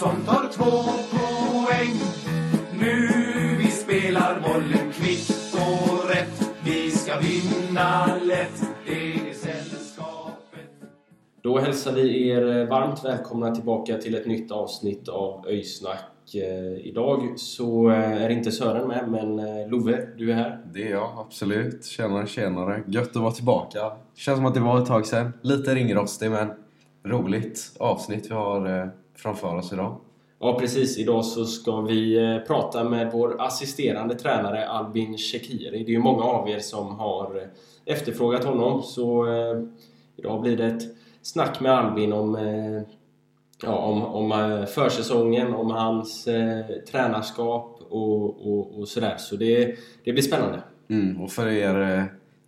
Som tar två poäng. Nu vi spelar bollen kvitt och rätt. Vi ska vinna lätt, det är sällskapet. Då hälsar vi er varmt välkomna tillbaka till ett nytt avsnitt av Öjsnack. Eh, Idag så eh, är inte Sören med, men eh, Love, du är här. Det är jag, absolut. Tjenare, tjenare. Gött att vara tillbaka. Känns som att det var ett tag sedan. Lite ringrostig, men roligt avsnitt vi har eh, framför oss idag. Ja, precis. Idag så ska vi eh, prata med vår assisterande tränare Albin Shekiri. Det är ju många av er som har eh, efterfrågat honom, så eh, idag blir det ett snack med Albin om eh, ja, om, om eh, försäsongen, om hans eh, tränarskap och, och, och sådär. Så det, det blir spännande. Mm, och för er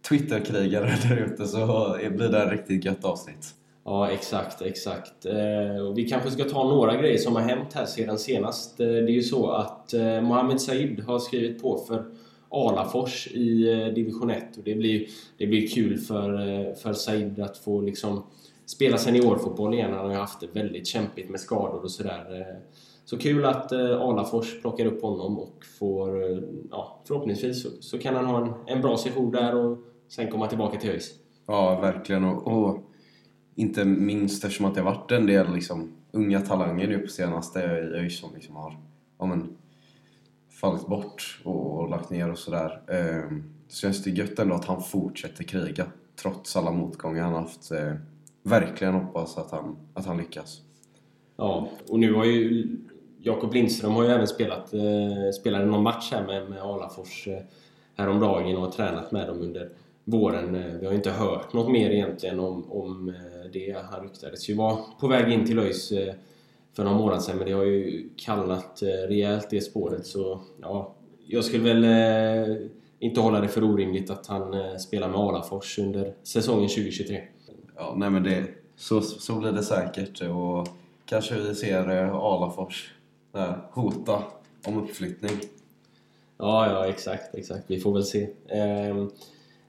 Twitterkrigare där ute så blir det ett riktigt gött avsnitt. Ja, exakt, exakt. Eh, och vi kanske ska ta några grejer som har hänt här sedan senast. Eh, det är ju så att eh, Mohamed Said har skrivit på för Alafors i eh, division 1 och det blir, det blir kul för, eh, för Said att få liksom spela seniorfotboll igen. Han har ju haft det väldigt kämpigt med skador och sådär. Eh, Så kul att eh, Alafors plockar upp honom och får, eh, ja, förhoppningsvis så, så kan han ha en, en bra session där och sen komma tillbaka till ÖIS. Ja, verkligen. Och, och inte minst eftersom att det har varit en del liksom, unga talanger nu på senaste i ÖIS som liksom har ja, men, fallit bort och, och lagt ner och sådär. Eh, så känns det gött ändå att han fortsätter kriga trots alla motgångar han haft. Eh, verkligen hoppas att han, att han lyckas. Ja, och nu har ju Jakob Lindström har ju även spelat eh, spelade någon match här med, med Alafors eh, häromdagen och har tränat med dem under våren. Eh, vi har inte hört något mer egentligen om, om eh, det. Han ryktades ju vara på väg in till ÖIS eh, för några månader sedan men det har ju kallnat rejält det spåret så ja, jag skulle väl inte hålla det för orimligt att han spelar med Alafors under säsongen 2023. Ja, nej men det, så, så blir det säkert. Och kanske vi ser Alafors där, hota om uppflyttning. Ja, ja, exakt, exakt. Vi får väl se. Ehm,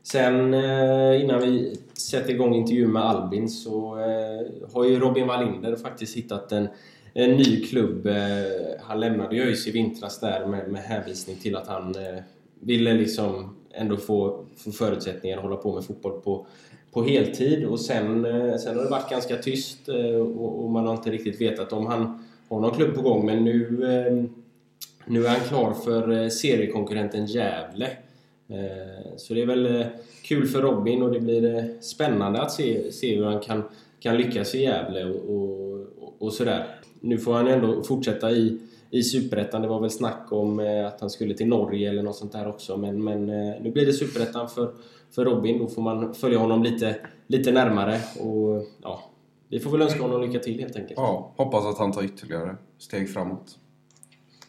sen eh, innan vi sätter igång intervjun med Albin så eh, har ju Robin Wallinder faktiskt hittat en, en ny klubb. Eh, han lämnade ju ÖIS i vintras där med, med hänvisning till att han ville liksom ändå få, få förutsättningar att hålla på med fotboll på, på heltid. Och sen, sen har det varit ganska tyst och, och man har inte riktigt vetat om han har någon klubb på gång. Men nu nu är han klar för seriekonkurrenten Gävle. Eh, Så det är väl eh, kul för Robin och det blir eh, spännande att se, se hur han kan, kan lyckas i Gävle och, och, och sådär. Nu får han ändå fortsätta i, i Superettan. Det var väl snack om att han skulle till Norge eller något sånt där också. Men, men nu blir det Superettan för, för Robin. Då får man följa honom lite, lite närmare. Och ja, vi får väl önska honom lycka till helt enkelt. Ja, hoppas att han tar ytterligare steg framåt.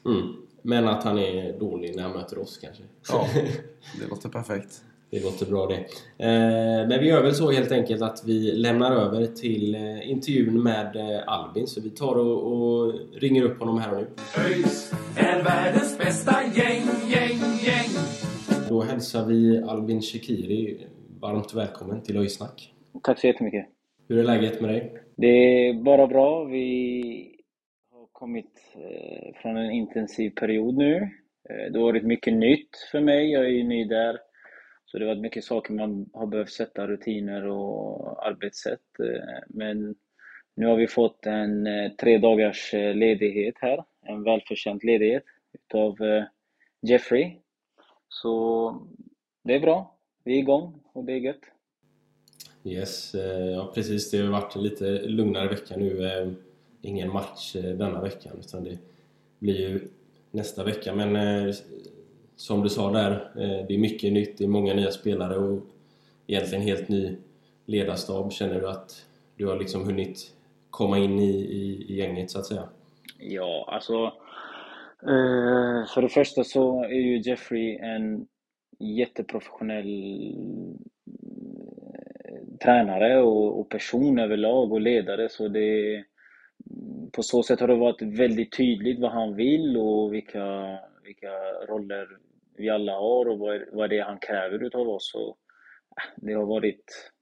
Mm. Men att han är dålig när han möter oss kanske. Ja, det låter perfekt. Det låter bra det. Eh, men vi gör väl så helt enkelt att vi lämnar över till eh, intervjun med eh, Albin. Så vi tar och, och ringer upp honom här och nu. ÖIS är världens bästa gäng, gäng, gäng. Då hälsar vi Albin Shekiri varmt välkommen till Öjsnack. Tack så jättemycket. Hur är läget med dig? Det är bara bra. Vi kommit eh, från en intensiv period nu. Eh, det har varit mycket nytt för mig. Jag är ju ny där. Så det har varit mycket saker man har behövt sätta rutiner och arbetssätt. Eh, men nu har vi fått en tre dagars ledighet här. En välförtjänt ledighet utav Jeffrey. Så det är bra. Vi är igång och det är gött. Yes, ja precis. Det har varit en lite lugnare vecka nu. Ingen match eh, denna veckan utan det blir ju nästa vecka. Men eh, som du sa där, eh, det är mycket nytt, det är många nya spelare och egentligen helt ny ledarstab. Känner du att du har liksom hunnit komma in i, i, i gänget så att säga? Ja, alltså... Eh, för det första så är ju Jeffrey en jätteprofessionell eh, tränare och, och person överlag och ledare. Så det, på så sätt har det varit väldigt tydligt vad han vill och vilka, vilka roller vi alla har och vad, vad det är han kräver utav oss. Och, äh, det har varit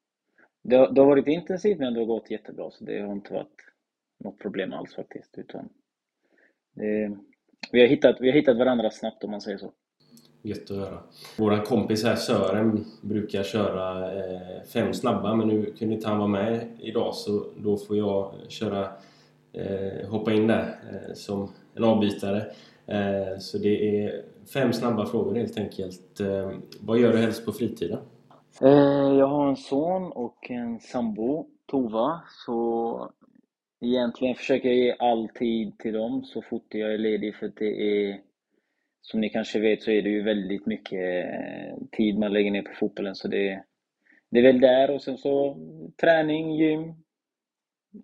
det har, det har varit intensivt men det har gått jättebra så det har inte varit något problem alls faktiskt. Utan det, vi, har hittat, vi har hittat varandra snabbt om man säger så. Gött att höra. Våran kompis här Sören brukar köra eh, fem snabba men nu kunde inte han vara med idag så då får jag köra Eh, hoppa in där eh, som en avbytare. Eh, så det är fem snabba frågor helt enkelt. Eh, vad gör du helst på fritiden? Eh, jag har en son och en sambo, Tova, så egentligen försöker jag ge all tid till dem så fort jag är ledig för att det är som ni kanske vet så är det ju väldigt mycket eh, tid man lägger ner på fotbollen så det, det är väl där och sen så träning, gym,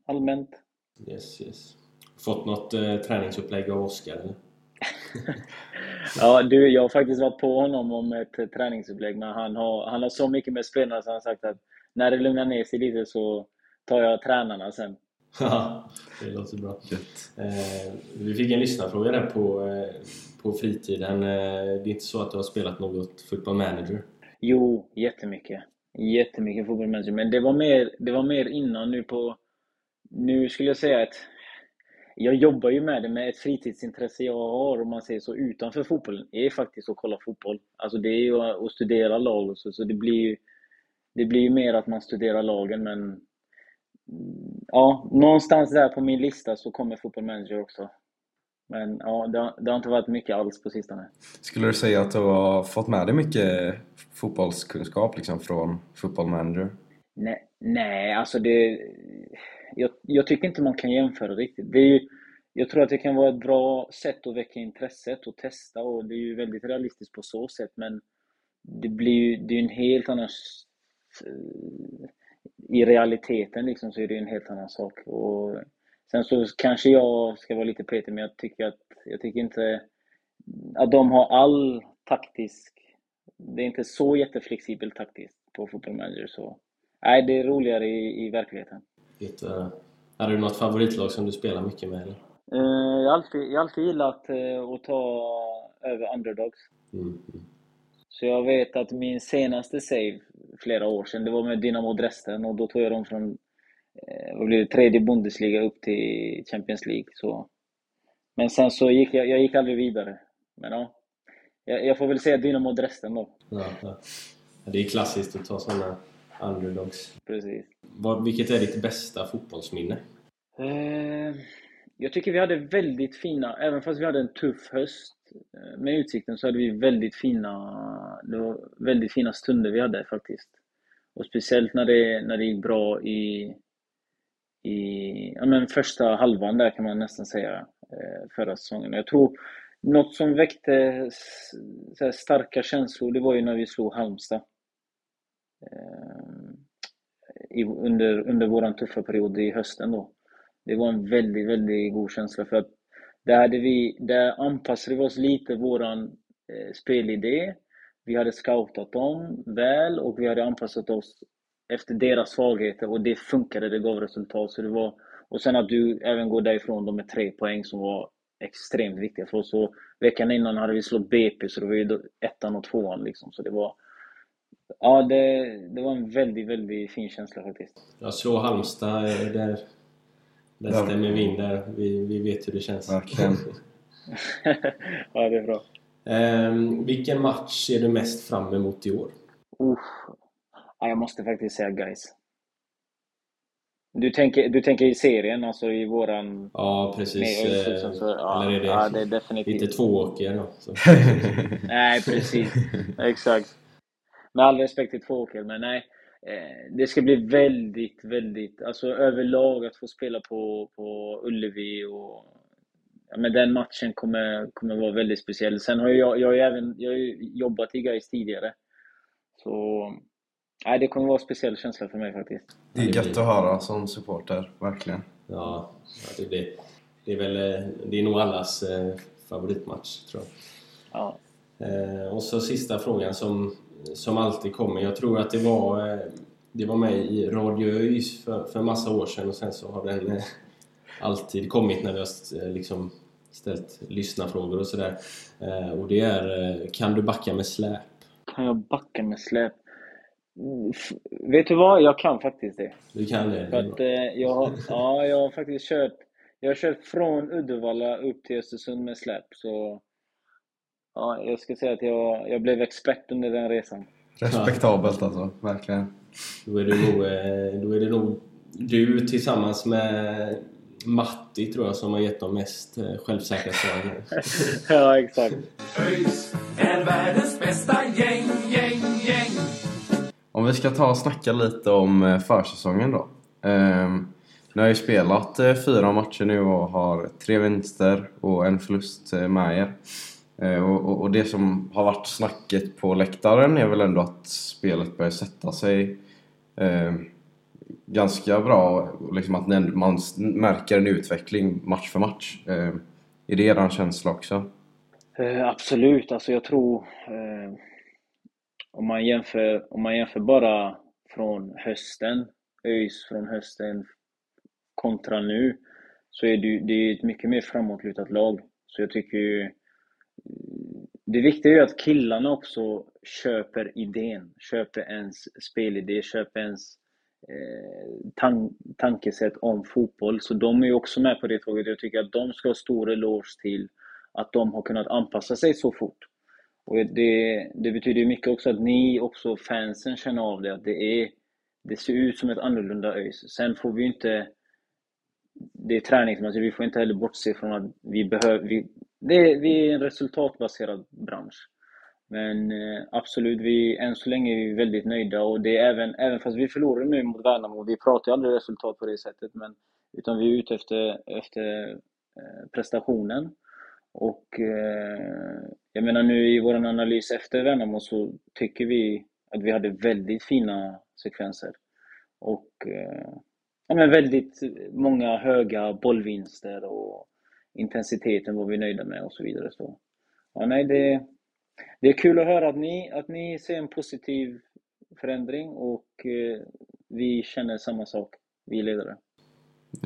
allmänt. Yes, yes. Fått något eh, träningsupplägg av Oskar eller? ja, du, jag har faktiskt varit på honom om ett träningsupplägg, men han har, han har så mycket med spelarna så han har sagt att när det lugnar ner sig lite så tar jag tränarna sen. Det låter bra. Eh, vi fick en lyssnarfråga där på, eh, på fritiden. Eh, det är inte så att du har spelat något football manager? Jo, jättemycket. Jättemycket football manager, men det var mer, det var mer innan nu på... Nu skulle jag säga att jag jobbar ju med det, med ett fritidsintresse jag har, om man säger så, utanför fotbollen, är faktiskt att kolla fotboll. Alltså det är ju att studera lag och så, så det blir ju det blir ju mer att man studerar lagen, men ja, någonstans där på min lista så kommer Football Manager också. Men ja, det har, det har, inte varit mycket alls på sistone. Skulle du säga att du har fått med dig mycket fotbollskunskap liksom från Football Manager? Nej, nej alltså det... Jag, jag, tycker inte man kan jämföra riktigt. Det är ju, jag tror att det kan vara ett bra sätt att väcka intresset och testa och det är ju väldigt realistiskt på så sätt men det blir ju det är en helt annan i realiteten liksom så är det en helt annan sak. Och sen så kanske jag ska vara lite petig, men jag tycker att jag tycker inte att de har all taktisk... Det är inte så jätteflexibelt taktiskt på Football Manager. Så. Nej, det är roligare i, i verkligheten. Lite, är du något favoritlag som du spelar mycket med? Eller? Uh, jag, har alltid, alltid gillat uh, att ta över underdogs. Mm. mm. Så jag vet att min senaste save flera år sedan, det var med Dynamo Dresden och då tog jag dem från eh, vad blir det, tredje Bundesliga upp till Champions League. Så. Men sen så gick jag, jag gick aldrig vidare. Men ja, jag, jag får väl säga Dynamo Dresden då. Ja, ja. Det är klassiskt att ta sådana underdogs. Precis. Vad, vilket är ditt bästa fotbollsminne? Eh, jag tycker vi hade väldigt fina, även fast vi hade en tuff höst eh, med Utsikten så hade vi väldigt fina, det var väldigt fina stunder vi hade faktiskt. Och speciellt när det, när det gick bra i, i ja, men första halvan där kan man nästan säga, eh, förra säsongen. Jag tror något som väckte starka känslor, det var ju när vi slog Halmstad. Ehm, I, under, under våran tuffa period i hösten då. Det var en väldigt, väldigt god känsla för att där, hade vi, där anpassade vi oss lite våran eh, spelidé. Vi hade scoutat dem väl och vi hade anpassat oss efter deras svagheter och det funkade, det gav resultat. Så det var, och sen att du även går därifrån med tre poäng som var extremt viktiga för oss. Och veckan innan hade vi slått BP så det var ju ettan och tvåan liksom. Så det var... Ja, det, det var en väldigt, väldigt fin känsla faktiskt. Jag slår Halmstad, där där ja. stämmer vi in där. Vi, vi vet hur det känns. Verkligen. ja, det är bra. Um, vilken match ser du mest fram emot i år? Uh. Ja, jag måste faktiskt säga guys. Du tänker, du tänker i serien, alltså i våran... Ja, precis. Med, så, ja, Eller är det, ja, det är definitivt. lite tvååker då? nej, precis. Exakt. Med all respekt till tvååker, men nej. Eh, det ska bli väldigt, väldigt, alltså överlag att få spela på, på Ullevi och ja, men den matchen kommer, kommer vara väldigt speciell. Sen har jag, jag, har ju även jag har ju jobbat i Gais tidigare. Så nej, det kommer vara en speciell känsla för mig faktiskt. Det är gött att höra som supporter, verkligen. Ja, det, det, det är väl eh, det är nog allas eh, favoritmatch, tror jag. Ja. Och så sista frågan som, som alltid kommer. Jag tror att det var, eh, det var med i Radio ÖIS för, för massa år sedan och sen så har den eh, alltid kommit när vi har eh, liksom ställt lyssnarfrågor och sådär. Och det är Kan du backa med släp? Kan jag backa med släp? Mm, Vet du vad? Jag kan faktiskt det. Du kan det? För att eh, jag, har, ja, jag har faktiskt kört Jag har kört från Uddevalla upp till Östersund med släp så Ja, jag ska säga att jag, jag blev expert under den resan. Respektabelt alltså, verkligen. Då är det nog, eh, då är det nog du tillsammans med Matti tror jag som har gett de mest eh, självsäkra svaren. ja, exakt. ÖIS är världens bästa gäng, gäng, gäng. Om vi ska ta och snacka lite om eh, försäsongen då. Ehm, ni har ju spelat fyra matcher nu och har tre vinster och en förlust med er. Eh, och, och, och det som har varit snacket på läktaren är väl ändå att spelet börjar sätta sig eh, ganska bra. Och liksom att man märker en utveckling match för match. Eh, är det er känsla också? Eh, absolut, alltså jag tror eh, om, man jämför, om man jämför bara från hösten, ÖIS från hösten kontra nu, så är det, ju- det är ett mycket mer framåtlutat lag. Så jag tycker ju det viktiga är ju att killarna också köper idén, köper ens spelidé, köper ens eh, tan tankesätt om fotboll. Så de är ju också med på det tåget. Jag tycker att de ska ha stor eloge till att de har kunnat anpassa sig så fort. Och det, det betyder ju mycket också att ni också, fansen, känner av det. Att det, är, det ser ut som ett annorlunda ÖIS. Sen får vi ju inte... Det är träningsmatcher, vi får inte heller bortse från att vi behöver... Vi, det, vi är en resultatbaserad bransch. Men eh, absolut, vi, än så länge är vi väldigt nöjda och det är även, även fast vi förlorar nu mot Värnamo, vi pratar ju aldrig resultat på det sättet, men utan vi är ute efter, efter eh, prestationen. Och eh, jag menar nu i vår analys efter Värnamo så tycker vi att vi hade väldigt fina sekvenser. Och eh, ja, men väldigt många höga bollvinster och intensiteten var vi nöjda med och så vidare. Så, ja, nej, det, det är kul att höra att ni, att ni ser en positiv förändring och eh, vi känner samma sak, vi ledare.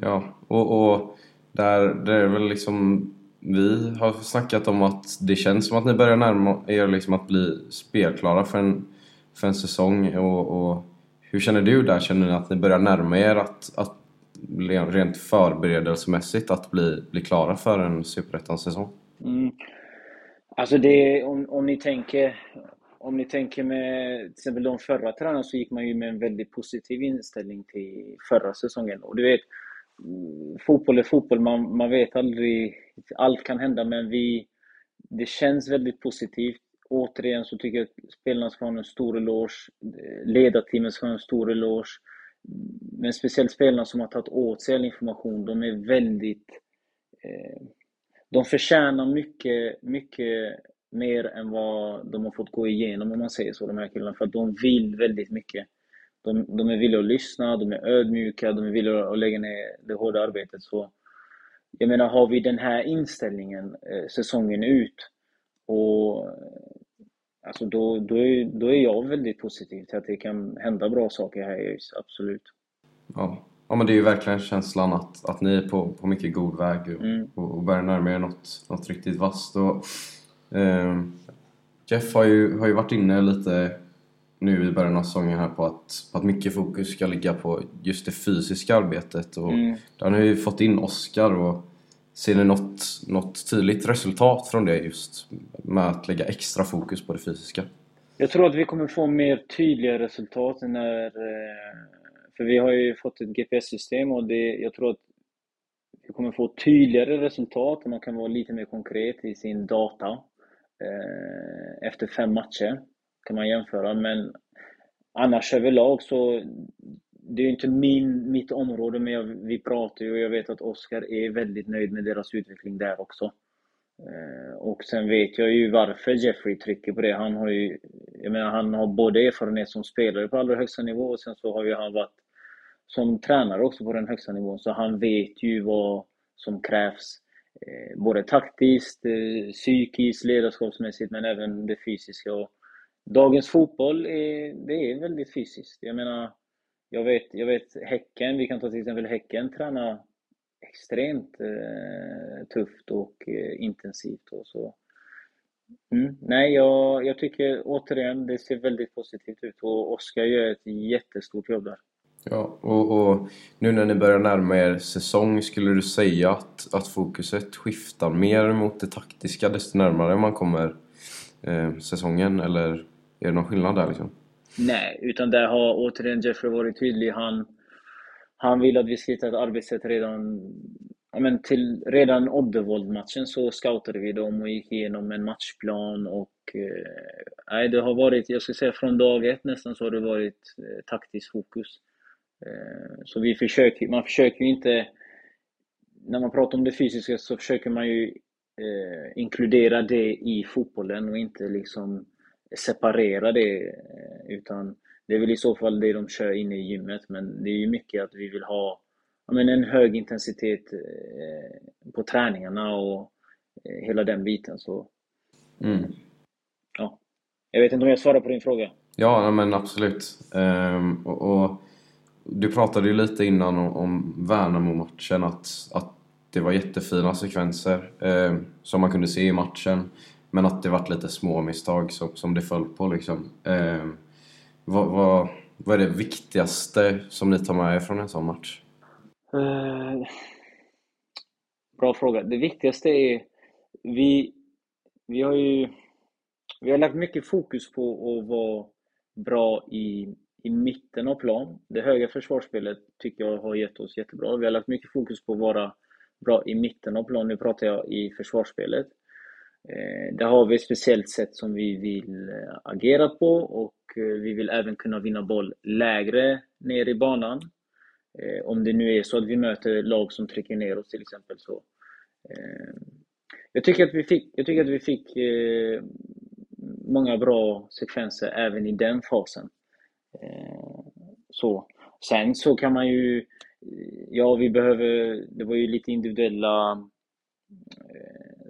Ja, och, och där, där är väl liksom vi har snackat om att det känns som att ni börjar närma er liksom att bli spelklara för en, för en säsong och, och hur känner du där? Känner ni att ni börjar närma er att, att rent förberedelsemässigt att bli, bli klara för en superettan-säsong? Mm. Alltså det, om, om ni tänker om ni tänker med till exempel de förra tränarna så gick man ju med en väldigt positiv inställning till förra säsongen. Och du vet, fotboll är fotboll, man, man vet aldrig, allt kan hända men vi, det känns väldigt positivt. Återigen så tycker jag att spelarna ska ha en stor eloge, ledarteamet ska ha en stor eloge. Men speciellt spelarna som har tagit åt sig all information, de är väldigt eh, de förtjänar mycket, mycket mer än vad de har fått gå igenom om man säger så, de här killarna. För att de vill väldigt mycket. De, de är villiga att lyssna, de är ödmjuka, de är villiga att lägga ner det hårda arbetet. Så jag menar, har vi den här inställningen eh, säsongen ut och alltså då, då, är, då är jag väldigt positiv till att det kan hända bra saker här i ÖIS, absolut. Ja. ja, men det är ju verkligen känslan att, att ni är på, på mycket god väg och, Mm. och, och börjar närma er något, något riktigt vasst. Och, ehm, Jeff har ju, har ju varit inne lite nu i början av säsongen här på att, på att mycket fokus ska ligga på just det fysiska arbetet. Och Mm. Där har ju fått in Oscar och ser ni något, något tydligt resultat från det just med att lägga extra fokus på det fysiska? Jag tror att vi kommer få mer tydliga resultat när... Eh, för vi har ju fått ett GPS-system och det, jag tror att vi kommer få tydligare resultat och man kan vara lite mer konkret i sin data. Eh, efter fem matcher kan man jämföra, men annars överlag så det är ju inte min, mitt område, men jag, vi pratar ju och jag vet att Oskar är väldigt nöjd med deras utveckling där också. Eh, och sen vet jag ju varför Jeffrey trycker på det. Han har ju, jag menar, han har både erfarenhet som spelare på allra högsta nivå och sen så har ju han varit som tränare också på den högsta nivån. Så han vet ju vad som krävs. Eh, både taktiskt, eh, psykiskt, ledarskapsmässigt men även det fysiska. Och dagens fotboll är, det är väldigt fysiskt. Jag menar, jag vet, jag vet Häcken, vi kan ta till exempel Häcken, tränar extremt eh, tufft och eh, intensivt. Och så. Mm. Nej, jag, jag tycker återigen, det ser väldigt positivt ut och Oskar gör ett jättestort jobb där. Ja, och, och, nu när ni börjar närma er säsong, skulle du säga att, att fokuset skiftar mer mot det taktiska desto närmare man kommer eh, säsongen? Eller är det någon skillnad där liksom? Nej, utan där har återigen Jeffrey varit tydlig. Han, han vill att vi ska hitta ett arbetssätt redan ja, men till, redan Oddevold-matchen så scoutade vi dem och gick igenom en matchplan och eh, det har varit, jag skulle säga från dag ett nästan så har det varit eh, taktiskt fokus. Eh, så vi försöker, man försöker ju inte, när man pratar om det fysiska så försöker man ju eh, inkludera det i fotbollen och inte liksom separera det eh, utan det är väl i så fall det de kör inne i gymmet, men det är ju mycket att vi vill ha men, en hög intensitet eh, på träningarna och eh, hela den biten. Så, mm. ja. Jag vet inte om jag svarar på din fråga? Ja, men absolut. Ehm, och, och, du pratade ju lite innan om, om Värnamo-matchen, att, att det var jättefina sekvenser eh, som man kunde se i matchen. Men att det var lite små misstag som, som det föll på liksom. Eh, vad, vad, vad är det viktigaste som ni tar med er från en sån match? Eh, bra fråga. Det viktigaste är, vi, vi har ju vi har lagt mycket fokus på att vara bra i, i mitten av plan. Det höga försvarsspelet tycker jag har gett oss jättebra. Vi har lagt mycket fokus på att vara bra i mitten av plan. Nu pratar jag i försvarsspelet. Eh, där har vi ett speciellt sätt som vi vill eh, agera på och eh, vi vill även kunna vinna boll lägre ner i banan. Eh, om det nu är så att vi möter lag som trycker ner oss till exempel. Så. Jag tycker att vi fick, jag tycker att vi fick många bra sekvenser även i den fasen. Så. Sen så kan man ju, ja vi behöver, det var ju lite individuella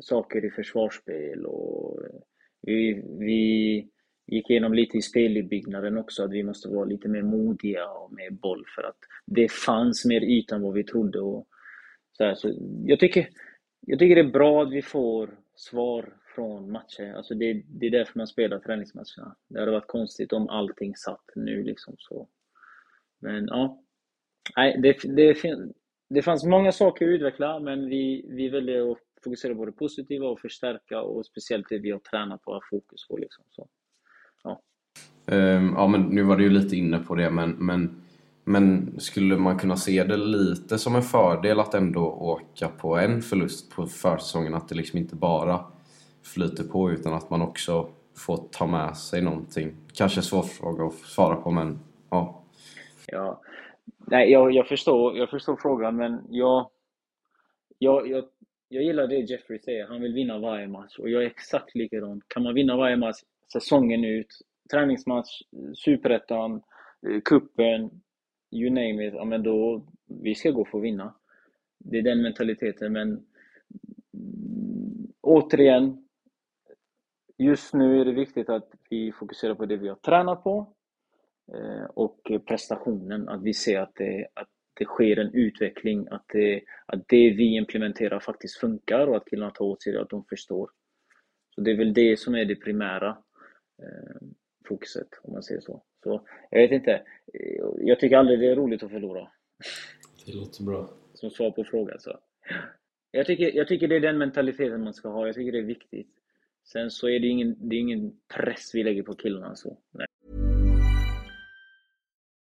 saker i försvarsspel och eh, vi, vi gick igenom lite i spelbyggnaden också, att vi måste vara lite mer modiga och med boll för att det fanns mer yta än vad vi trodde. Och så, här, så jag, tycker, jag tycker det är bra att vi får svar från matcher. Alltså det, det är därför man spelar träningsmatcherna. Det hade varit konstigt om allting satt nu liksom så. Men ja, Nej, det, det, det fanns många saker att utveckla, men vi, vi väljer att fokusera på det positiva och förstärka och speciellt det vi har tränat ha fokus på. Liksom. Så, ja. Um, ja, men nu var du ju lite inne på det, men, men, men skulle man kunna se det lite som en fördel att ändå åka på en förlust på försäsongen? Att det liksom inte bara flyter på utan att man också får ta med sig någonting? Kanske en svår fråga att svara på, men ja. Ja, nej, jag, jag, förstår, jag förstår frågan, men jag, jag, jag jag gillar det Jeffrey säger, han vill vinna varje match och jag är exakt likadan. Kan man vinna varje match säsongen ut, träningsmatch, superettan, eh, kuppen, you name it, ja men då, vi ska gå för att vinna. Det är den mentaliteten, men återigen, just nu är det viktigt att vi fokuserar på det vi har tränat på eh, och prestationen, att vi ser att, det, att det sker en utveckling, att det, att det vi implementerar faktiskt funkar och att killarna tar åt sig det, att de förstår. Så det är väl det som är det primära eh, fokuset, om man säger så. Så jag vet inte, jag tycker aldrig det är roligt att förlora. Det låter bra. Som svar på frågan. Så. Jag, tycker, jag tycker det är den mentaliteten man ska ha, jag tycker det är viktigt. Sen så är det ingen, det är ingen press vi lägger på killarna. Så. Nej.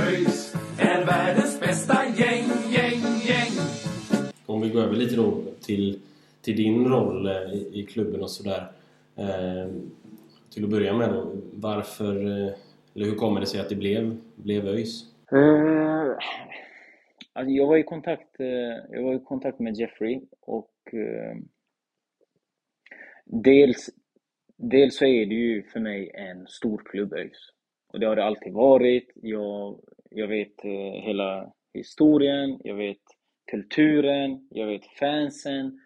ÖIS är världens bästa gäng, gäng, gäng. Om vi går över lite då till, till din roll eh, i, i klubben och sådär. Eh, till att börja med då, varför, eh, eller hur kommer det sig att det blev, blev ÖIS? Eh, alltså jag var i kontakt, eh, jag var i kontakt med Jeffrey och eh, dels, dels så är det ju för mig en stor klubb ÖIS. Och det har det alltid varit. Jag, jag vet eh, hela historien, jag vet kulturen, jag vet fansen.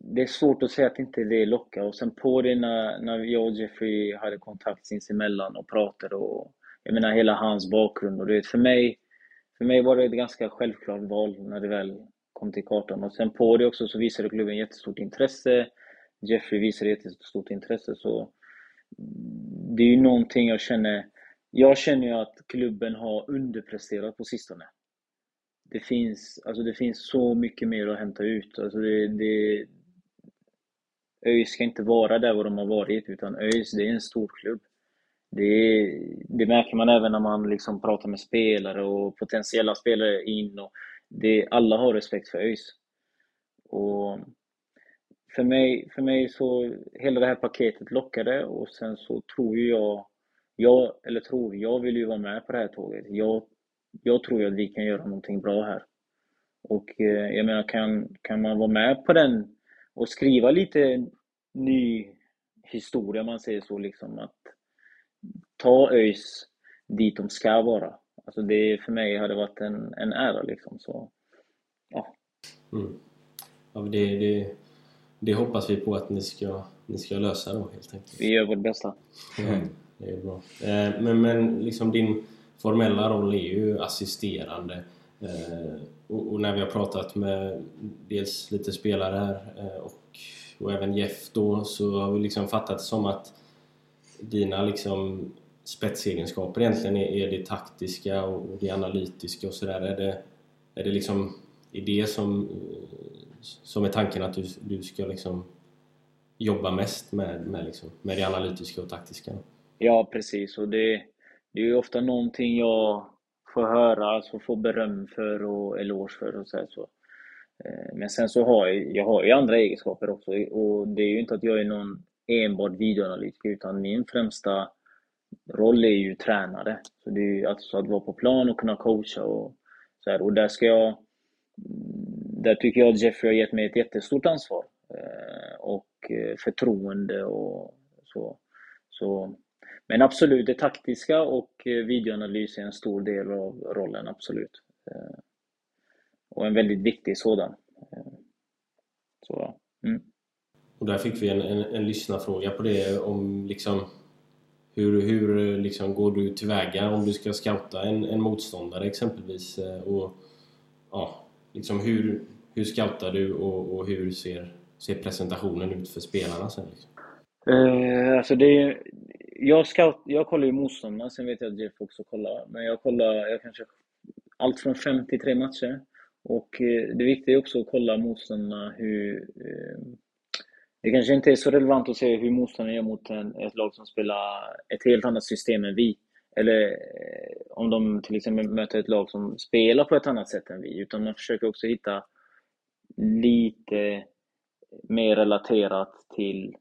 Det är svårt att säga att inte det lockar. Och sen på det när, när jag och Jeffrey hade kontakt sinsemellan och pratade och jag menar hela hans bakgrund. Och du vet, för mig, för mig var det ett ganska självklart val när det väl kom till kartan. Och sen på det också så visade klubben jättestort intresse. Jeffrey visade jättestort intresse. Så det är ju någonting jag känner. Jag känner ju att klubben har underpresterat på sistone. Det finns, alltså det finns så mycket mer att hämta ut. Alltså det, det, ÖIS ska inte vara där vad de har varit, utan ÖIS det är en stor klubb. Det, det märker man även när man liksom pratar med spelare och potentiella spelare in. Och det, alla har respekt för ÖIS. Och för mig, för mig så, hela det här paketet lockade och sen så tror ju jag, jag, eller tror, jag vill ju vara med på det här tåget. Jag, jag tror ju att vi kan göra någonting bra här. Och eh, jag menar, kan, kan man vara med på den och skriva lite ny historia, om man säger så, liksom att ta ÖIS dit de ska vara. Alltså det för mig hade varit en, en ära liksom. Så, ja. Mm. Ja, det, det, det hoppas vi på att ni ska, ni ska lösa då helt enkelt. Vi gör vårt bästa. Mm. Det är bra. Eh, Men, men liksom din formella roll är ju assisterande. Eh, Och, när vi har pratat med dels lite spelare här eh, och, och även Jeff då så har vi liksom fattat som att dina liksom spetsegenskaper egentligen är, är det taktiska och det analytiska och sådär. Är det, är det liksom är det som, som är tanken att du, du ska liksom jobba mest med, med, liksom, med det analytiska och taktiska? Ja, precis. Och det, det är ju ofta någonting jag får höra, alltså får beröm för och eloge för och så, här, så. Eh, men sen så har jag, jag har ju andra egenskaper också och det är ju inte att jag är någon enbart videoanalytiker utan min främsta roll är ju tränare. Så det är ju alltså att vara på plan och kunna coacha och så här. Och där ska jag där tycker jag att Jeffrey har gett mig ett jättestort ansvar eh, och eh, förtroende och så. så. Men absolut, det taktiska och eh, videoanalys är en stor del av rollen, absolut. Och en väldigt viktig sådan. Så, mm. Och där fick vi en, en, en lyssnarfråga på det om liksom hur, hur liksom går du tillväga om du ska scouta en, en motståndare exempelvis? Och, ja, liksom hur, hur scoutar du och, och hur ser, ser presentationen ut för spelarna sen? Liksom? Eh, alltså det jag, scout, jag kollar ju motståndarna, sen vet jag att Jeff också kollar. Men jag kollar jag kanske allt från fem till tre matcher. Och eh, det viktiga är också att kolla motståndarna hur... Eh, det kanske inte är så relevant att se hur motståndarna gör mot en, ett lag som spelar ett helt annat system än vi. Eller eh, om de till exempel möter ett lag som spelar på ett annat sätt än vi. Utan man försöker också hitta lite mer relaterat till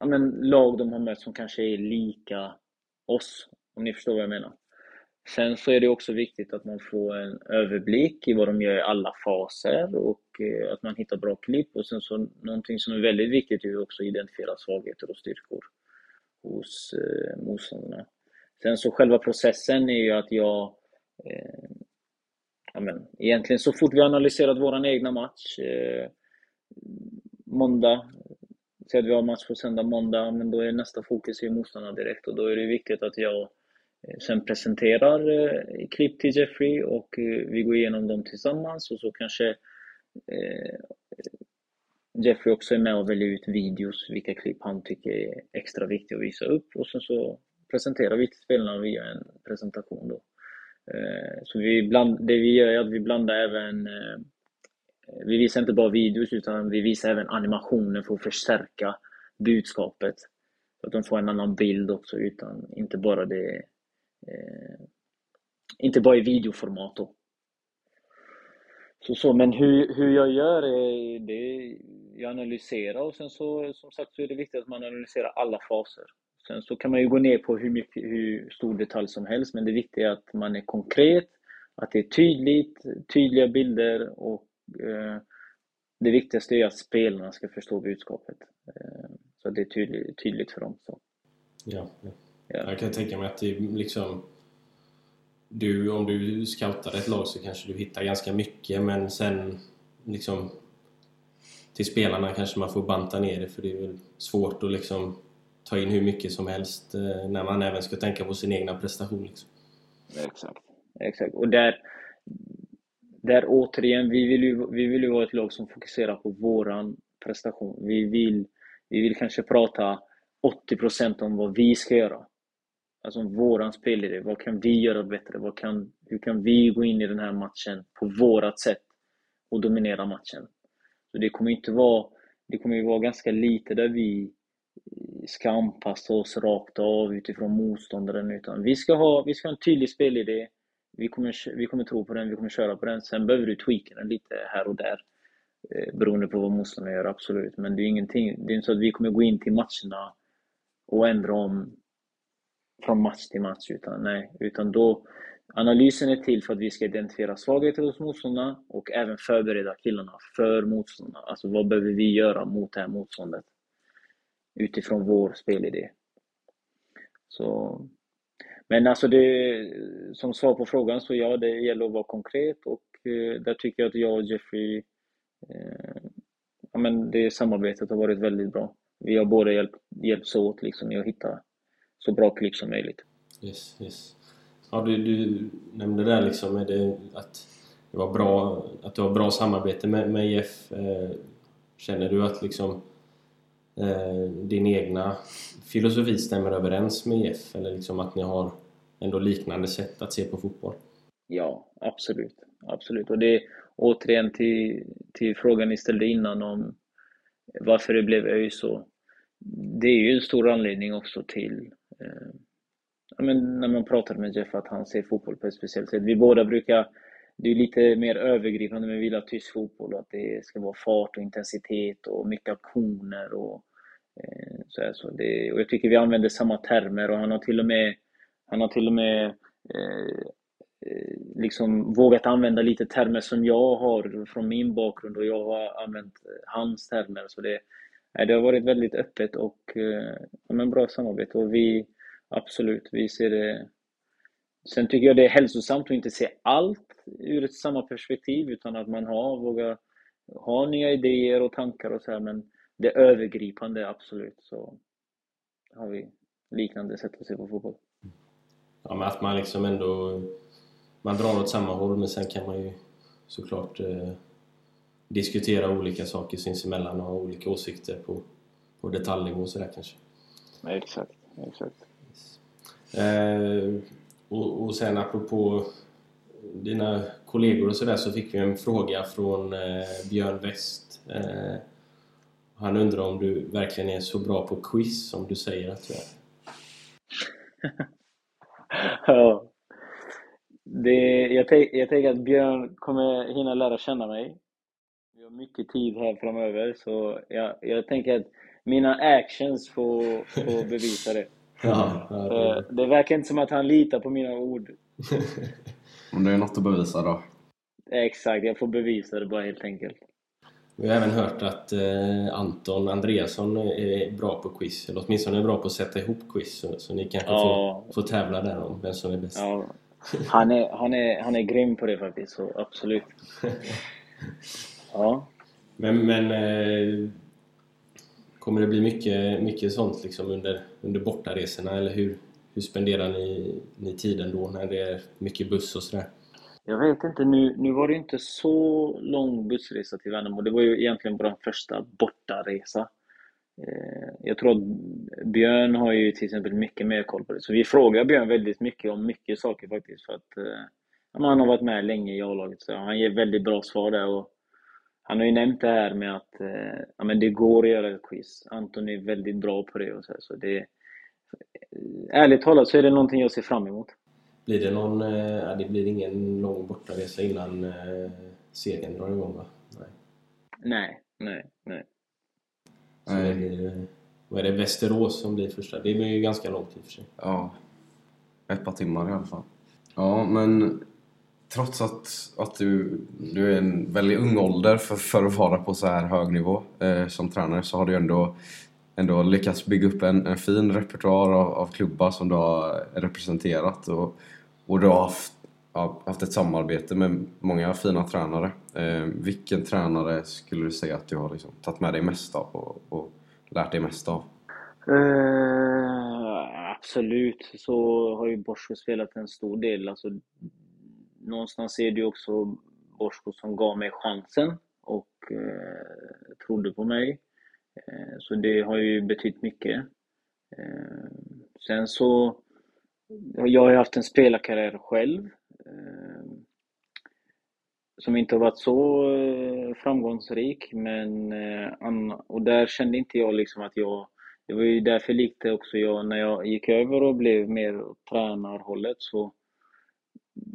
ja, men, lag de har mött som kanske är lika oss, om ni förstår vad jag menar. Sen så är det också viktigt att man får en överblick i vad de gör i alla faser och eh, att man hittar bra klipp. Och sen så någonting som är väldigt viktigt är också att identifiera svagheter och styrkor hos eh, motståndarna. Sen så själva processen är ju att jag eh, ja, men, egentligen så fort vi analyserat vår egna match eh, måndag, säg att vi har match på söndag, måndag, men då är nästa fokus i motståndarna direkt. Och då är det viktigt att jag eh, sen presenterar eh, klipp till Jeffrey och eh, vi går igenom dem tillsammans. Och så kanske eh, Jeffrey också är med och väljer ut videos, vilka klipp han tycker är extra viktiga att visa upp. Och sen så presenterar vi till spelarna via en presentation då. Eh, så vi bland, det vi gör är att vi blandar även eh, vi visar inte bara videos utan vi visar även animationer för att förstärka budskapet. Så att de får en annan bild också, utan inte bara det eh, inte bara i videoformat då. Så, så, men hur, hur jag gör är det, jag analyserar och sen så som sagt så är det viktigt att man analyserar alla faser. Sen så kan man ju gå ner på hur, mycket, hur stor detalj som helst, men det viktiga är att man är konkret, att det är tydligt, tydliga bilder och eh, det viktigaste är att spelarna ska förstå budskapet. Eh, så att det är tydligt, tydligt för dem. Så. Ja, ja. Jag kan tänka mig att det liksom du, om du scoutar ett lag så kanske du hittar ganska mycket men sen liksom till spelarna kanske man får banta ner det för det är väl svårt att liksom ta in hur mycket som helst eh, när man även ska tänka på sin egna prestation. Liksom. Exakt. Exakt. Och där, där återigen, vi vill, ju, vi vill ju vara ett lag som fokuserar på våran prestation. Vi vill, vi vill kanske prata 80% om vad vi ska göra. Alltså om våran spelidé. Vad kan vi göra bättre? Vad kan, hur kan vi gå in i den här matchen på vårat sätt och dominera matchen? Så det kommer inte vara, det kommer ju vara ganska lite där vi ska anpassa oss rakt av utifrån motståndaren. Utan vi ska ha, vi ska ha en tydlig spelidé. Vi kommer, vi kommer tro på den, vi kommer köra på den. Sen behöver du tweaka den lite här och där. Eh, beroende på vad motståndaren gör, absolut. Men det är ingenting. Det är inte så att vi kommer gå in till matcherna och ändra om från match till match. Utan, nej, utan då, analysen är till för att vi ska identifiera svagheter hos motståndarna och även förbereda killarna för motståndarna. Alltså vad behöver vi göra mot det här motståndet? Utifrån vår spelidé. Så, men alltså det, som svar på frågan så ja, det gäller att vara konkret och eh, där tycker jag att jag och Jeffrey, eh, ja men det samarbetet har varit väldigt bra. Vi har båda hjälp, hjälpts åt liksom i att hitta så bra klipp som möjligt. Yes, yes. Ja, du, du nämnde där liksom är det att det var bra, att du har bra samarbete med, med Jeff. Eh, känner du att liksom Eh, din egna filosofi stämmer överens med Jeff? Eller liksom att ni har ändå liknande sätt att se på fotboll? Ja, absolut. Absolut. Och det återigen till, till frågan ni ställde innan om varför det blev ÖIS så. Det är ju en stor anledning också till Eh, men när man pratar med Jeff att han ser fotboll på ett speciellt sätt. Vi båda brukar, det är lite mer övergripande med Villa tysk fotboll, att det ska vara fart och intensitet och mycket aktioner och eh, så, här, så det, och jag tycker vi använder samma termer och han har till och med, han har till och med eh, eh liksom vågat använda lite termer som jag har från min bakgrund och jag har använt hans termer. Så det, eh, det har varit väldigt öppet och eh, ja, men bra samarbete och vi absolut, vi ser det Sen tycker jag det är hälsosamt att inte se allt ur ett samma perspektiv utan att man har, vågar ha nya idéer och tankar och så här, men det övergripande, absolut, så har vi liknande sätt att se på fotboll. Ja, men att man liksom ändå man drar åt samma håll men sen kan man ju såklart eh, diskutera olika saker sinsemellan och ha olika åsikter på, på detaljnivå och sådär kanske. exakt, exakt. Yes. Eh, och, och sen apropå dina kollegor och sådär så fick vi en fråga från eh, Björn West. Eh, han undrar om du verkligen är så bra på quiz som du säger att du är. ja. Det, jag, jag tänker att Björn kommer hinna lära känna mig har mycket tid här framöver så jag, jag tänker att mina actions får, får bevisa det. Ja, ja, det... det verkar inte som att han litar på mina ord. Om det är något att bevisa då. Exakt, jag får bevisa det bara helt enkelt. Vi har även hört att eh, Anton Andreasson är bra på quiz, eller åtminstone är bra på att sätta ihop quiz, så, så ni kanske Ja. får, får tävla där om vem som är bäst. Ja, han, är, han, är, han är grym på det faktiskt, så absolut. Ja. Men, men eh, kommer det bli mycket, mycket sånt liksom under, under bortaresorna, eller hur, hur spenderar ni, ni tiden då när det är mycket buss och sådär? Jag vet inte, nu, nu var det inte så lång bussresa till Värnamo. Det var ju egentligen vår första bortaresa. Eh, jag tror att Björn har ju till exempel mycket mer koll på det. Så vi frågar Björn väldigt mycket om mycket saker faktiskt. För att eh, ja, han har varit med länge i A-laget, så han ger väldigt bra svar där. Och han har ju nämnt det här med att eh, ja, men det går att göra ett quiz. Anton är väldigt bra på det. Och så, här, så det ärligt talat så är det någonting jag ser fram emot. Blir det någon... Eh, det blir ingen lång bortaresa innan eh, serien drar igång va? Nej. Nej, nej, nej. Så det blir, eh, vad är det, Västerås som blir första? Det blir ju ganska långt i och för sig. Ja, ett par timmar i alla fall. Ja, men trots att, att du, du är en väldigt ung ålder för, för att vara på så här hög nivå eh, som tränare så har du ändå, ändå lyckats bygga upp en, en fin repertoar av, av klubbar som du har representerat och, och du har haft, haft ett samarbete med många fina tränare. Eh, vilken tränare skulle du säga att du har liksom tagit med dig mest av och, och lärt dig mest av? Eh, absolut, så har ju Borsko spelat en stor del. Alltså, någonstans är det ju också Borsko som gav mig chansen och eh, trodde på mig. Eh, så det har ju betytt mycket. Eh, sen så, jag har ju haft en spelarkarriär själv. Eh, som inte har varit så framgångsrik, men och där kände inte jag liksom att jag det var ju därför likte också jag när jag gick över och blev mer åt tränarhållet så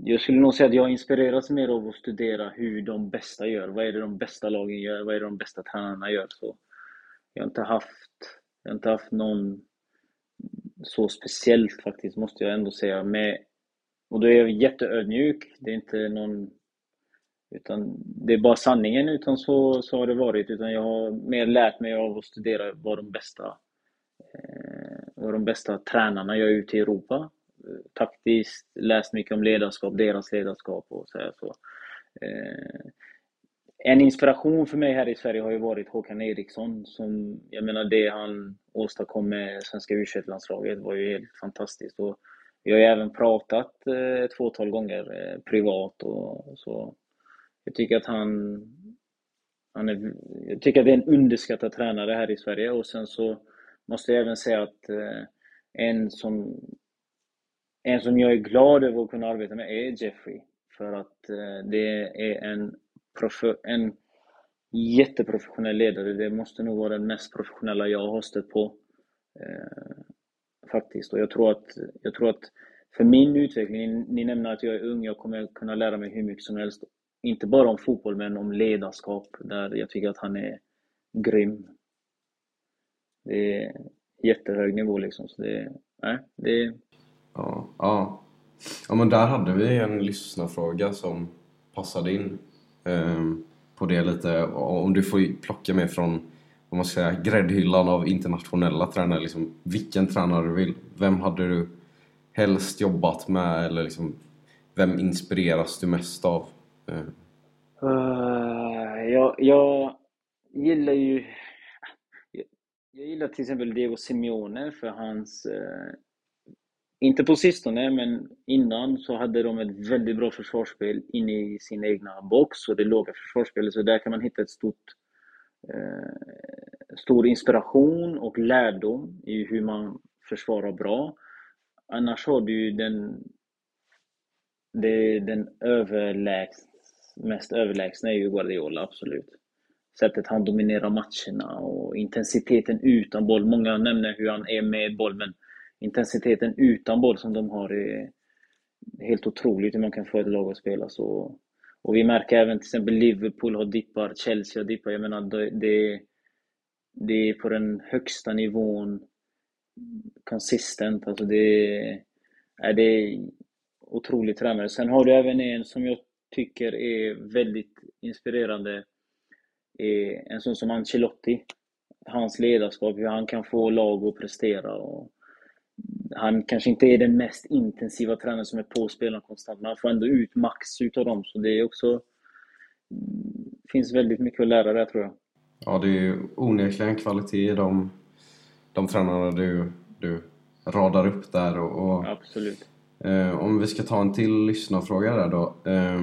jag skulle nog säga att jag inspireras mer av att studera hur de bästa gör. Vad är det de bästa lagen gör? Vad är det de bästa tränarna gör? Så jag har inte haft, jag har inte haft någon så speciellt faktiskt, måste jag ändå säga. Med, och då är jag jätteödmjuk. Det är inte någon utan det är bara sanningen, utan så, så har det varit. Utan jag har mer lärt mig av att studera vad de bästa eh, vad de bästa tränarna gör ute i Europa. Taktiskt, läst mycket om ledarskap, deras ledarskap och så. Här, så. Eh, en inspiration för mig här i Sverige har ju varit Håkan Eriksson. Som, jag menar det han åstadkom med svenska u landslaget var ju helt fantastiskt. Och vi har ju även pratat eh, ett fåtal gånger eh, privat och så. Jag tycker att han, han är, jag tycker att det är en underskattad tränare här i Sverige och sen så måste jag även säga att eh, en som en som jag är glad över att kunna arbeta med är Jeffrey. För att det är en, en jätteprofessionell ledare. Det måste nog vara den mest professionella jag har stött på. Eh, faktiskt. Och jag tror att, jag tror att för min utveckling, ni, nämner att jag är ung, jag kommer kunna lära mig hur mycket som helst. Inte bara om fotboll, men om ledarskap. Där jag tycker att han är grym. Det är jättehög nivå liksom. Så det, nej, det, Ja, ja. ja, men där hade vi en lyssnarfråga som passade in Ehm, på det lite. Om du får plocka med från om man ska säga, gräddhyllan av internationella tränare. Liksom, vilken tränare du vill. Vem hade du helst jobbat med? Eller liksom, vem inspireras du mest av? Uh, jag, jag gillar ju... Jag, jag gillar till exempel Diego Simeone för hans... Eh, inte på sistone, men innan så hade de ett väldigt bra försvarsspel inne i sin egna box och det låga försvarsspelet. Så där kan man hitta ett stort, eh, stor inspiration och lärdom i hur man försvarar bra. Annars har du ju den det, den överlägs, mest överlägsna är ju Guardiola, absolut. Sättet han dominerar matcherna och intensiteten utan boll. Många nämner hur han är med boll, men intensiteten utan boll som de har är helt otroligt hur man kan få ett lag att spela så. Och vi märker även till exempel Liverpool har dippar, Chelsea har dippar. Jag menar, det, det, är på den högsta nivån consistent. Alltså det, är det otrolig tränare. Sen har du även en som jag tycker är väldigt inspirerande. En sån som Ancelotti. Hans ledarskap, hur han kan få lag att prestera. Och han kanske inte är den mest intensiva tränaren som är på spelarna konstant, men han får ändå ut max utav dem. Så det är också... Det finns väldigt mycket att lära där tror jag. Ja, det är ju onekligen kvalitet i de, de tränarna du, du radar upp där. Och, och Absolut. eh, om vi ska ta en till lyssnarfråga där då. Eh,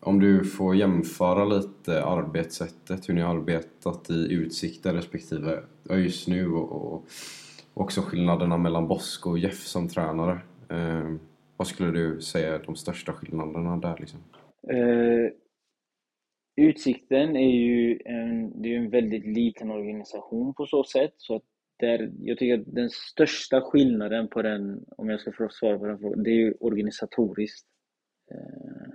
om du får jämföra lite arbetssättet, hur ni har arbetat i Utsikten respektive ÖIS nu och, och också skillnaderna mellan Bosko och Jeff som tränare. Eh, vad skulle du säga är de största skillnaderna där liksom? Eh, Utsikten är ju en, det är en väldigt liten organisation på så sätt. Så att där, jag tycker att den största skillnaden på den, om jag ska få svara på den frågan, det är ju organisatoriskt. Eh,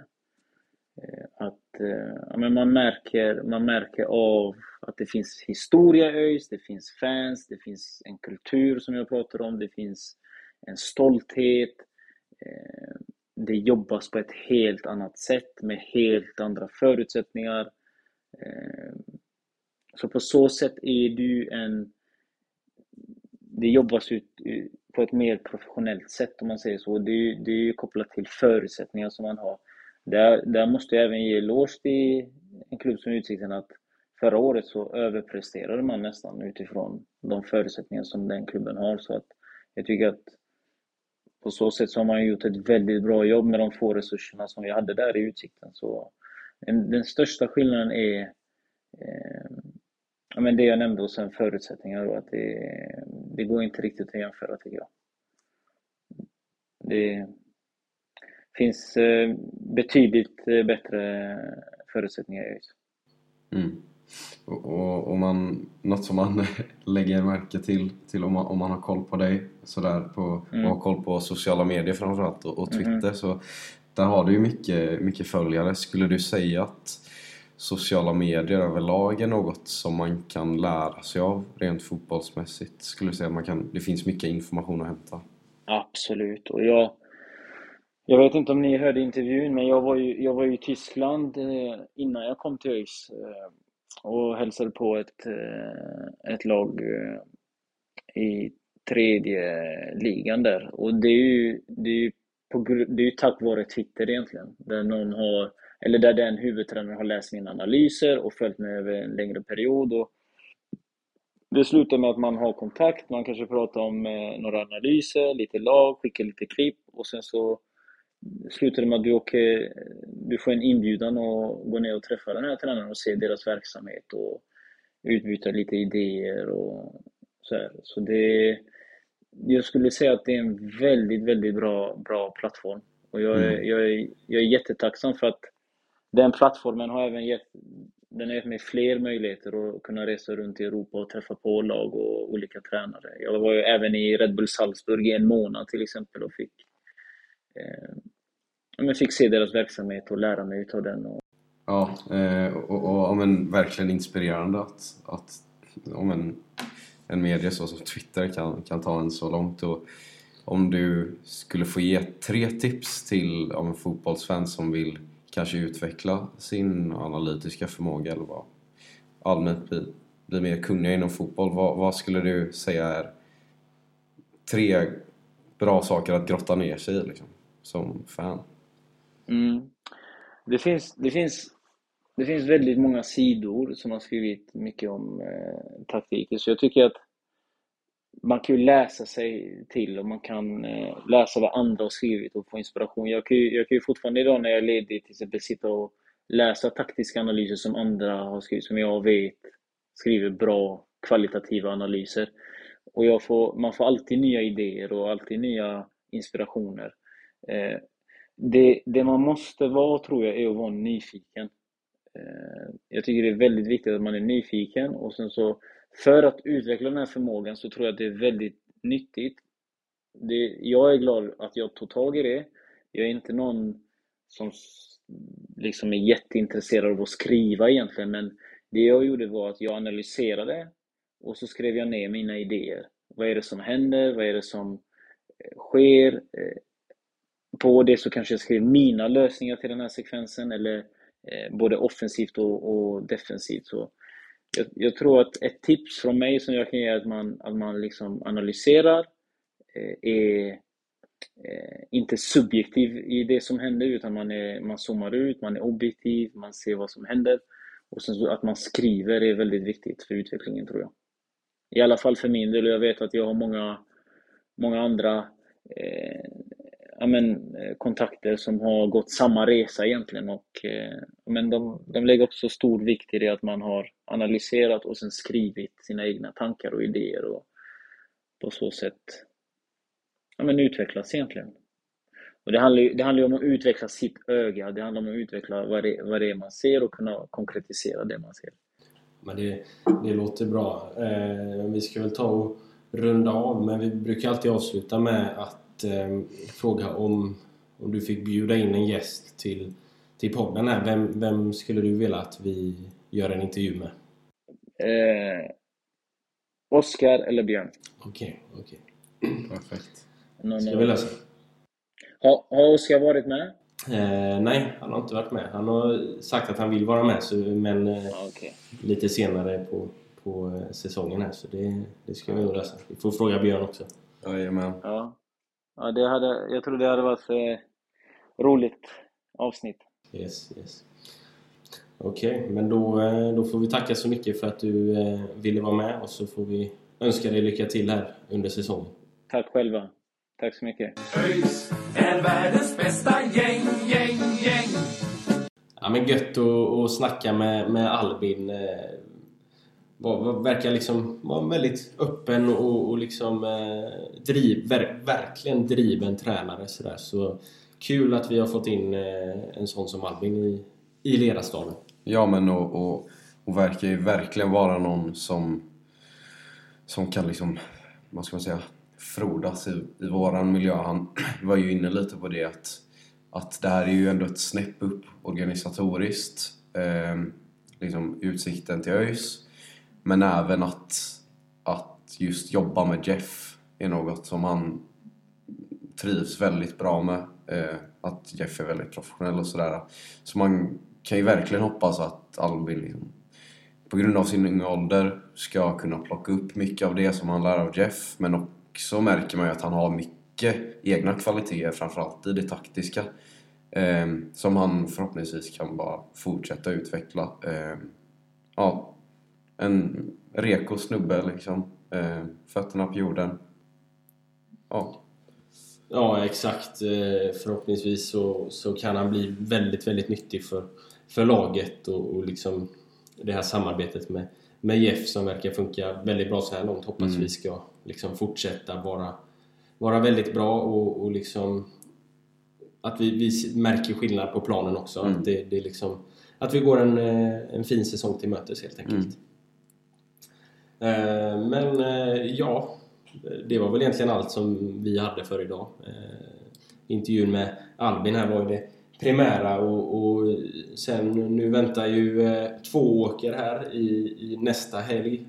eh att eh, ja, men man, märker, man märker av att det finns historia i ÖIS, det finns fans, det finns en kultur som jag pratar om, det finns en stolthet. Eh, det jobbas på ett helt annat sätt med helt andra förutsättningar. Eh, så på så sätt är du en... Det jobbas ut på ett mer professionellt sätt om man säger så. Det är, det är kopplat till förutsättningar som man har. Där, där måste jag även ge eloge till en klubb som Utsikten att förra året så överpresterade man nästan utifrån de förutsättningar som den klubben har. Så att jag tycker att på så sätt så har man gjort ett väldigt bra jobb med de få resurserna som vi hade där i Utsikten. Så den, största skillnaden är eh, ja, men det jag nämnde och sen förutsättningar. Då, att det, det går inte riktigt att jämföra tycker jag. Det finns eh, betydligt eh, bättre förutsättningar i ÖIS. Mm. Och, och, och man, något som man lägger märke till, till om, man, om man har koll på dig sådär på, Mm. och har koll på sociala medier framförallt och, och Twitter Mhm. så där har du ju mycket, mycket följare. Skulle du säga att sociala medier överlag är något som man kan lära sig av rent fotbollsmässigt? Skulle du säga att man kan, det finns mycket information att hämta? Absolut. Och jag, jag vet inte om ni hörde intervjun, men jag var ju, jag var ju i Tyskland eh, innan jag kom till ÖIS eh, och hälsade på ett, eh, ett lag eh, i tredje ligan där. Och det är ju, det är ju, på, det är ju tack vare Twitter egentligen, där någon har, eller där den huvudtränaren har läst mina analyser och följt mig över en längre period. Och det slutar med att man har kontakt, man kanske pratar om eh, några analyser, lite lag, skickar lite klipp och sen så slutar det med att du, åker, du får en inbjudan att gå ner och träffa den här tränaren och se deras verksamhet och utbyta lite idéer och så här. Så det, jag skulle säga att det är en väldigt, väldigt bra, bra plattform. Och jag är, Mm. jag, är, jag är jättetacksam för att den plattformen har även gett, den har gett mig fler möjligheter att kunna resa runt i Europa och träffa på lag och olika tränare. Jag var ju även i Red Bull Salzburg i en månad till exempel och fick, eh, men fick se deras verksamhet och lära mig utav den. Och, Ja, eh, och, och, och men, verkligen inspirerande att, att om en, en media så som Twitter kan, kan ta en så långt. Och om du skulle få ge tre tips till om en fotbollsfan som vill kanske utveckla sin analytiska förmåga eller vad allmänt bli, bli mer kunniga inom fotboll. Vad, vad skulle du säga är tre bra saker att grotta ner sig i liksom, som fan? Mm. Det, finns, det, finns, det finns väldigt många sidor som har skrivit mycket om eh, taktiken, så jag tycker att man kan ju läsa sig till och man kan eh, läsa vad andra har skrivit och få inspiration. Jag kan, ju, jag kan ju fortfarande idag när jag är ledig till exempel sitta och läsa taktiska analyser som andra har skrivit, som jag vet skriver bra kvalitativa analyser. Och jag får, man får alltid nya idéer och alltid nya inspirationer. Eh, det, det man måste vara, tror jag, är att vara nyfiken. Eh, jag tycker det är väldigt viktigt att man är nyfiken och sen så för att utveckla den här förmågan så tror jag att det är väldigt nyttigt. Det, jag är glad att jag tog tag i det. Jag är inte någon som liksom är jätteintresserad av att skriva egentligen, men det jag gjorde var att jag analyserade och så skrev jag ner mina idéer. Vad är det som händer? Vad är det som eh, sker? Eh, på det så kanske jag skrev mina lösningar till den här sekvensen, eller eh, både offensivt och, och defensivt. Så jag, jag, tror att ett tips från mig som jag kan ge är att man, att man liksom analyserar, eh, är eh, inte subjektiv i det som händer, utan man, är, man zoomar ut, man är objektiv, man ser vad som händer. Och sen så att man skriver är väldigt viktigt för utvecklingen, tror jag. I alla fall för min del, och jag vet att jag har många, många andra eh, ja, men, eh, kontakter som har gått samma resa egentligen. Och, eh, men de, de lägger också stor vikt i det att man har analyserat och sen skrivit sina egna tankar och idéer och på så sätt ja, men utvecklas egentligen. Och det handlar, ju, det handlar ju om att utveckla sitt öga, det handlar om att utveckla vad det, vad det är man ser och kunna konkretisera det man ser. Men det, det låter bra. Eh, vi ska väl ta och runda av, men vi brukar alltid avsluta med att eh, fråga om, om du fick bjuda in en gäst till, till podden här. Vem, vem skulle du vilja att vi gör en intervju med? Eh, Oskar eller Björn? Okej, okay, okej. Mm, Perfekt. Någon Ska vi lösa? Har, har Oskar varit med? Eh, nej, han har inte varit med. Han har sagt att han vill vara med, så, men eh, okej. lite senare på, på eh, säsongen här. Så det, det ska vi nog lösa. Vi får fråga Björn också. Jajamän. Ja. Ja det hade, jag tror det hade varit ett roligt avsnitt. Yes, yes. Okej, men då, eh, då får vi tacka så mycket för att du eh, ville vara med och så får vi önska dig lycka till här under säsongen. Tack själva. Tack så mycket. ÖIS är världens bästa gäng, gäng, gäng. Ja, men gött att, att snacka med, med Albin. Var, var, verkar liksom vara väldigt öppen och, och liksom eh, driv, ver, verkligen driven tränare. Så, där. så kul att vi har fått in eh, en sån som Albin i, i ledarstaben. Ja, men och, och, och verkar ju verkligen vara någon som, som kan liksom, vad ska man säga, frodas i, i våran miljö. Han var ju inne lite på det att, att det här är ju ändå ett snäpp upp organisatoriskt. Eh, liksom utsikten till ÖIS. Men även att, att just jobba med Jeff är något som han trivs väldigt bra med. Eh, att Jeff är väldigt professionell och sådär. Så man kan ju verkligen hoppas att Albin liksom, på grund av sin unga ålder ska kunna plocka upp mycket av det som han lär av Jeff. Men också märker man ju att han har mycket egna kvaliteter, framförallt i det taktiska. Eh, som han förhoppningsvis kan bara fortsätta utveckla. Eh, ja, en reko snubbe liksom. Eh, fötterna på jorden. Ja, Ja, exakt. Eh, Förhoppningsvis så, så kan han bli väldigt, väldigt nyttig för, för laget och, och liksom det här samarbetet med, med Jeff som verkar funka väldigt bra så här långt. Hoppas Mm. vi ska liksom fortsätta vara, vara väldigt bra och, och liksom att vi, vi märker skillnad på planen också. Mm. Att, det, det liksom, att vi går en, eh, en fin säsong till mötes helt enkelt. Mm. Eh, men eh, ja, det var väl egentligen allt som vi hade för idag. Eh, intervjun med Albin här var ju det primära och, och sen nu väntar ju två åker här i, i nästa helg.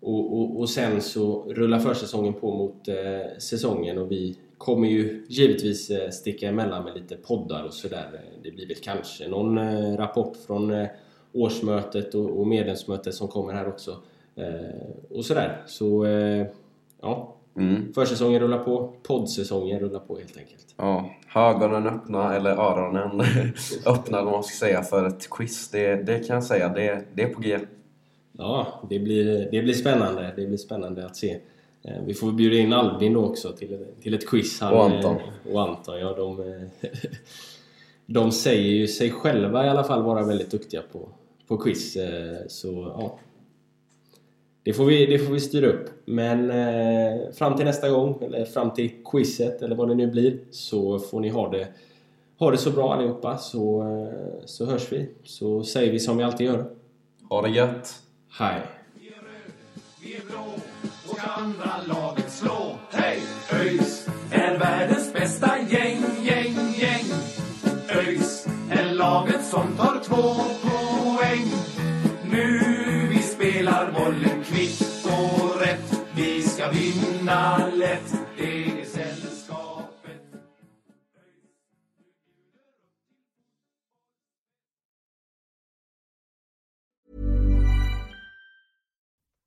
Och, och, och sen så rullar försäsongen på mot eh, säsongen och vi kommer ju givetvis eh, sticka emellan med lite poddar och sådär. Det blir väl kanske någon eh, rapport från eh, årsmötet och, och medlemsmötet som kommer här också. Eh, och sådär. Så eh, ja, mm. försäsongen rullar på, poddsäsongen rullar på helt enkelt. ja. Ögonen öppna, eller öronen öppna vad man ska säga, för ett quiz. Det, det kan jag säga, det, det är på G. Ja, det blir, det blir spännande. Det blir spännande att se. Eh, Vi får bjuda in Albin då också till, till ett quiz. Han, Och Anton. Och Anton, ja. De, de säger ju sig själva i alla fall vara väldigt duktiga på, på quiz. Så ja. Det får, vi, det får vi styra upp. Men eh, fram till nästa gång, eller fram till quizet eller vad det nu blir, så får ni ha det, ha det så bra allihopa. Så, eh, så hörs vi. Så säger vi som vi alltid gör. Ha det gött! Hej! Vi är blå och andra laget slå. Hej!